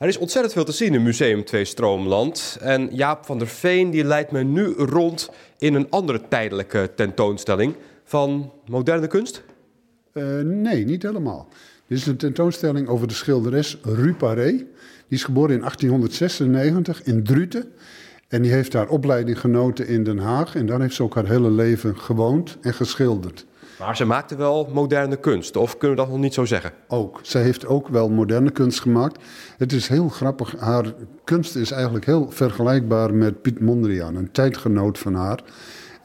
Er is ontzettend veel te zien in Museum 2 Stroomland. En Jaap van der Veen die leidt me nu rond in een andere tijdelijke tentoonstelling van moderne kunst. Uh, nee, niet helemaal. Dit is een tentoonstelling over de schilderes Ruparé. Die is geboren in 1896 in Druten. En die heeft daar opleiding genoten in Den Haag. En daar heeft ze ook haar hele leven gewoond en geschilderd. Maar ze maakte wel moderne kunst, of kunnen we dat nog niet zo zeggen? Ook. Zij heeft ook wel moderne kunst gemaakt. Het is heel grappig. Haar kunst is eigenlijk heel vergelijkbaar met Piet Mondriaan, een tijdgenoot van haar.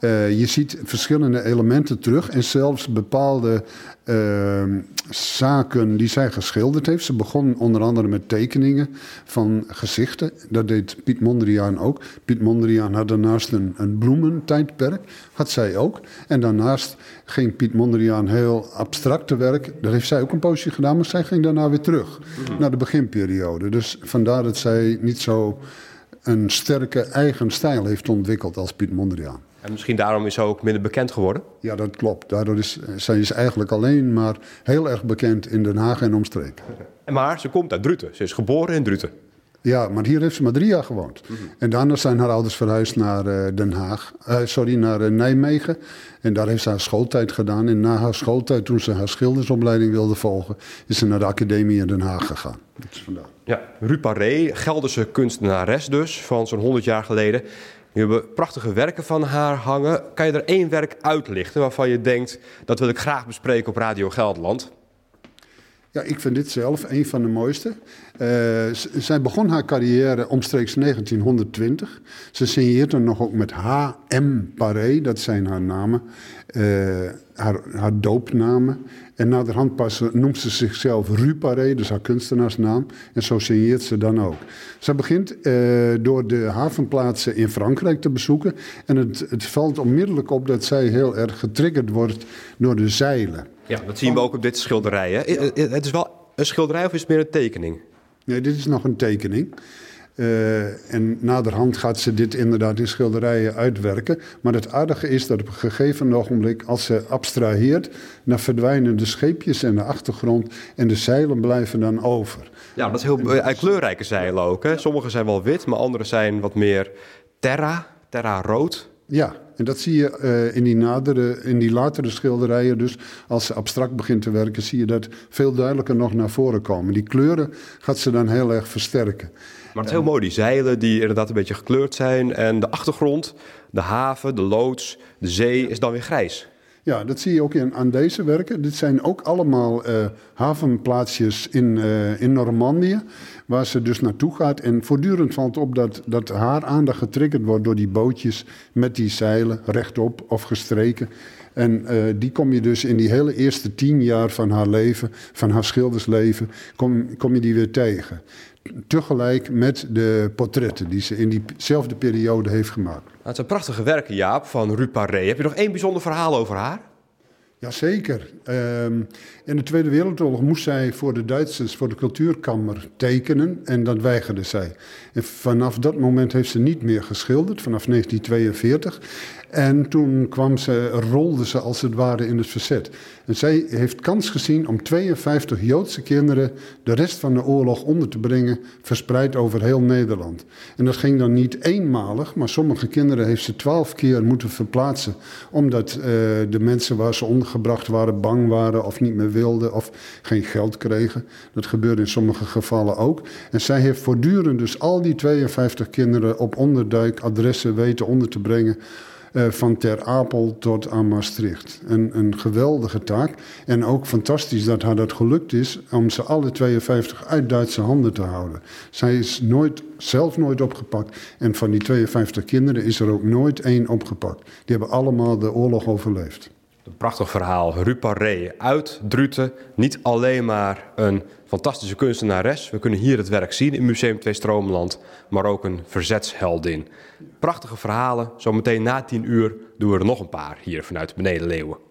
Uh, je ziet verschillende elementen terug en zelfs bepaalde uh, zaken die zij geschilderd heeft. Ze begon onder andere met tekeningen van gezichten. Dat deed Piet Mondriaan ook. Piet Mondriaan had daarnaast een, een bloementijdperk, had zij ook. En daarnaast ging Piet Mondriaan heel abstracte werk. Daar heeft zij ook een poosje gedaan, maar zij ging daarna weer terug mhm. naar de beginperiode. Dus vandaar dat zij niet zo een sterke eigen stijl heeft ontwikkeld als Piet Mondriaan. En misschien daarom is ze ook minder bekend geworden? Ja, dat klopt. Daardoor is zij is eigenlijk alleen maar heel erg bekend in Den Haag en omstreken. En maar ze komt uit Druten. Ze is geboren in Druten. Ja, maar hier heeft ze maar drie jaar gewoond. Mhm. En daarna zijn haar ouders verhuisd naar uh, Den Haag, uh, sorry, naar uh, Nijmegen. En daar heeft ze haar schooltijd gedaan. En na haar schooltijd, toen ze haar schildersopleiding wilde volgen, is ze naar de academie in Den Haag gegaan. Dat is vandaar. Ja, Rupa Gelderse kunstenares dus, van zo'n 100 jaar geleden. We hebben prachtige werken van haar hangen. Kan je er één werk uitlichten waarvan je denkt... dat wil ik graag bespreken op Radio Gelderland? Ja, ik vind dit zelf een van de mooiste. Uh, zij begon haar carrière omstreeks 1920. Ze signeert er nog ook met H.M. Paré, dat zijn haar namen, uh, haar, haar doopnamen. En naderhand pas noemt ze zichzelf Ruparé, dus haar kunstenaarsnaam. En zo signeert ze dan ook. Ze begint uh, door de havenplaatsen in Frankrijk te bezoeken. En het, het valt onmiddellijk op dat zij heel erg getriggerd wordt door de zeilen. Ja, dat zien we ook op dit schilderij. Hè? Het is wel een schilderij of is het meer een tekening? Nee, dit is nog een tekening. Uh, en naderhand gaat ze dit inderdaad in schilderijen uitwerken. Maar het aardige is dat op een gegeven ogenblik, als ze abstraheert, dan verdwijnen de scheepjes en de achtergrond en de zeilen blijven dan over. Ja, dat is heel uh, kleurrijke zeilen ook. Hè? Sommige zijn wel wit, maar andere zijn wat meer terra, terra rood. Ja, en dat zie je uh, in, die nadere, in die latere schilderijen. Dus als ze abstract begint te werken, zie je dat veel duidelijker nog naar voren komen. Die kleuren gaat ze dan heel erg versterken. Maar het is heel mooi, die zeilen die inderdaad een beetje gekleurd zijn. En de achtergrond, de haven, de loods, de zee is dan weer grijs. Ja, dat zie je ook in, aan deze werken. Dit zijn ook allemaal uh, havenplaatsjes in, uh, in Normandië, waar ze dus naartoe gaat. En voortdurend valt op dat, dat haar aandacht getriggerd wordt door die bootjes met die zeilen, rechtop of gestreken. En uh, die kom je dus in die hele eerste tien jaar van haar leven, van haar schildersleven, kom, kom je die weer tegen tegelijk met de portretten die ze in diezelfde periode heeft gemaakt. Nou, het zijn prachtige werken, Jaap, van Ruparé. Heb je nog één bijzonder verhaal over haar? Jazeker. Um, in de Tweede Wereldoorlog moest zij voor de Duitsers, voor de cultuurkamer tekenen en dat weigerde zij. En vanaf dat moment heeft ze niet meer geschilderd, vanaf 1942. En toen kwam ze, rolde ze als het ware in het verzet. En zij heeft kans gezien om 52 Joodse kinderen de rest van de oorlog onder te brengen, verspreid over heel Nederland. En dat ging dan niet eenmalig, maar sommige kinderen heeft ze twaalf keer moeten verplaatsen, omdat uh, de mensen waar ze ondergebracht waren bang waren of niet meer wilden of geen geld kregen. Dat gebeurde in sommige gevallen ook. En zij heeft voortdurend dus al die 52 kinderen op onderduik adressen weten onder te brengen uh, van Ter Apel tot aan Maastricht. Een, een geweldige taak. En ook fantastisch dat haar dat gelukt is om ze alle 52 uit Duitse handen te houden. Zij is nooit, zelf nooit opgepakt. En van die 52 kinderen is er ook nooit één opgepakt. Die hebben allemaal de oorlog overleefd. Een prachtig verhaal. Ruparé uit Druten. Niet alleen maar een fantastische kunstenares. We kunnen hier het werk zien in Museum 2 Stroomland. Maar ook een verzetsheldin. Prachtige verhalen. Zometeen na tien uur doen we er nog een paar hier vanuit Beneden Leeuwen.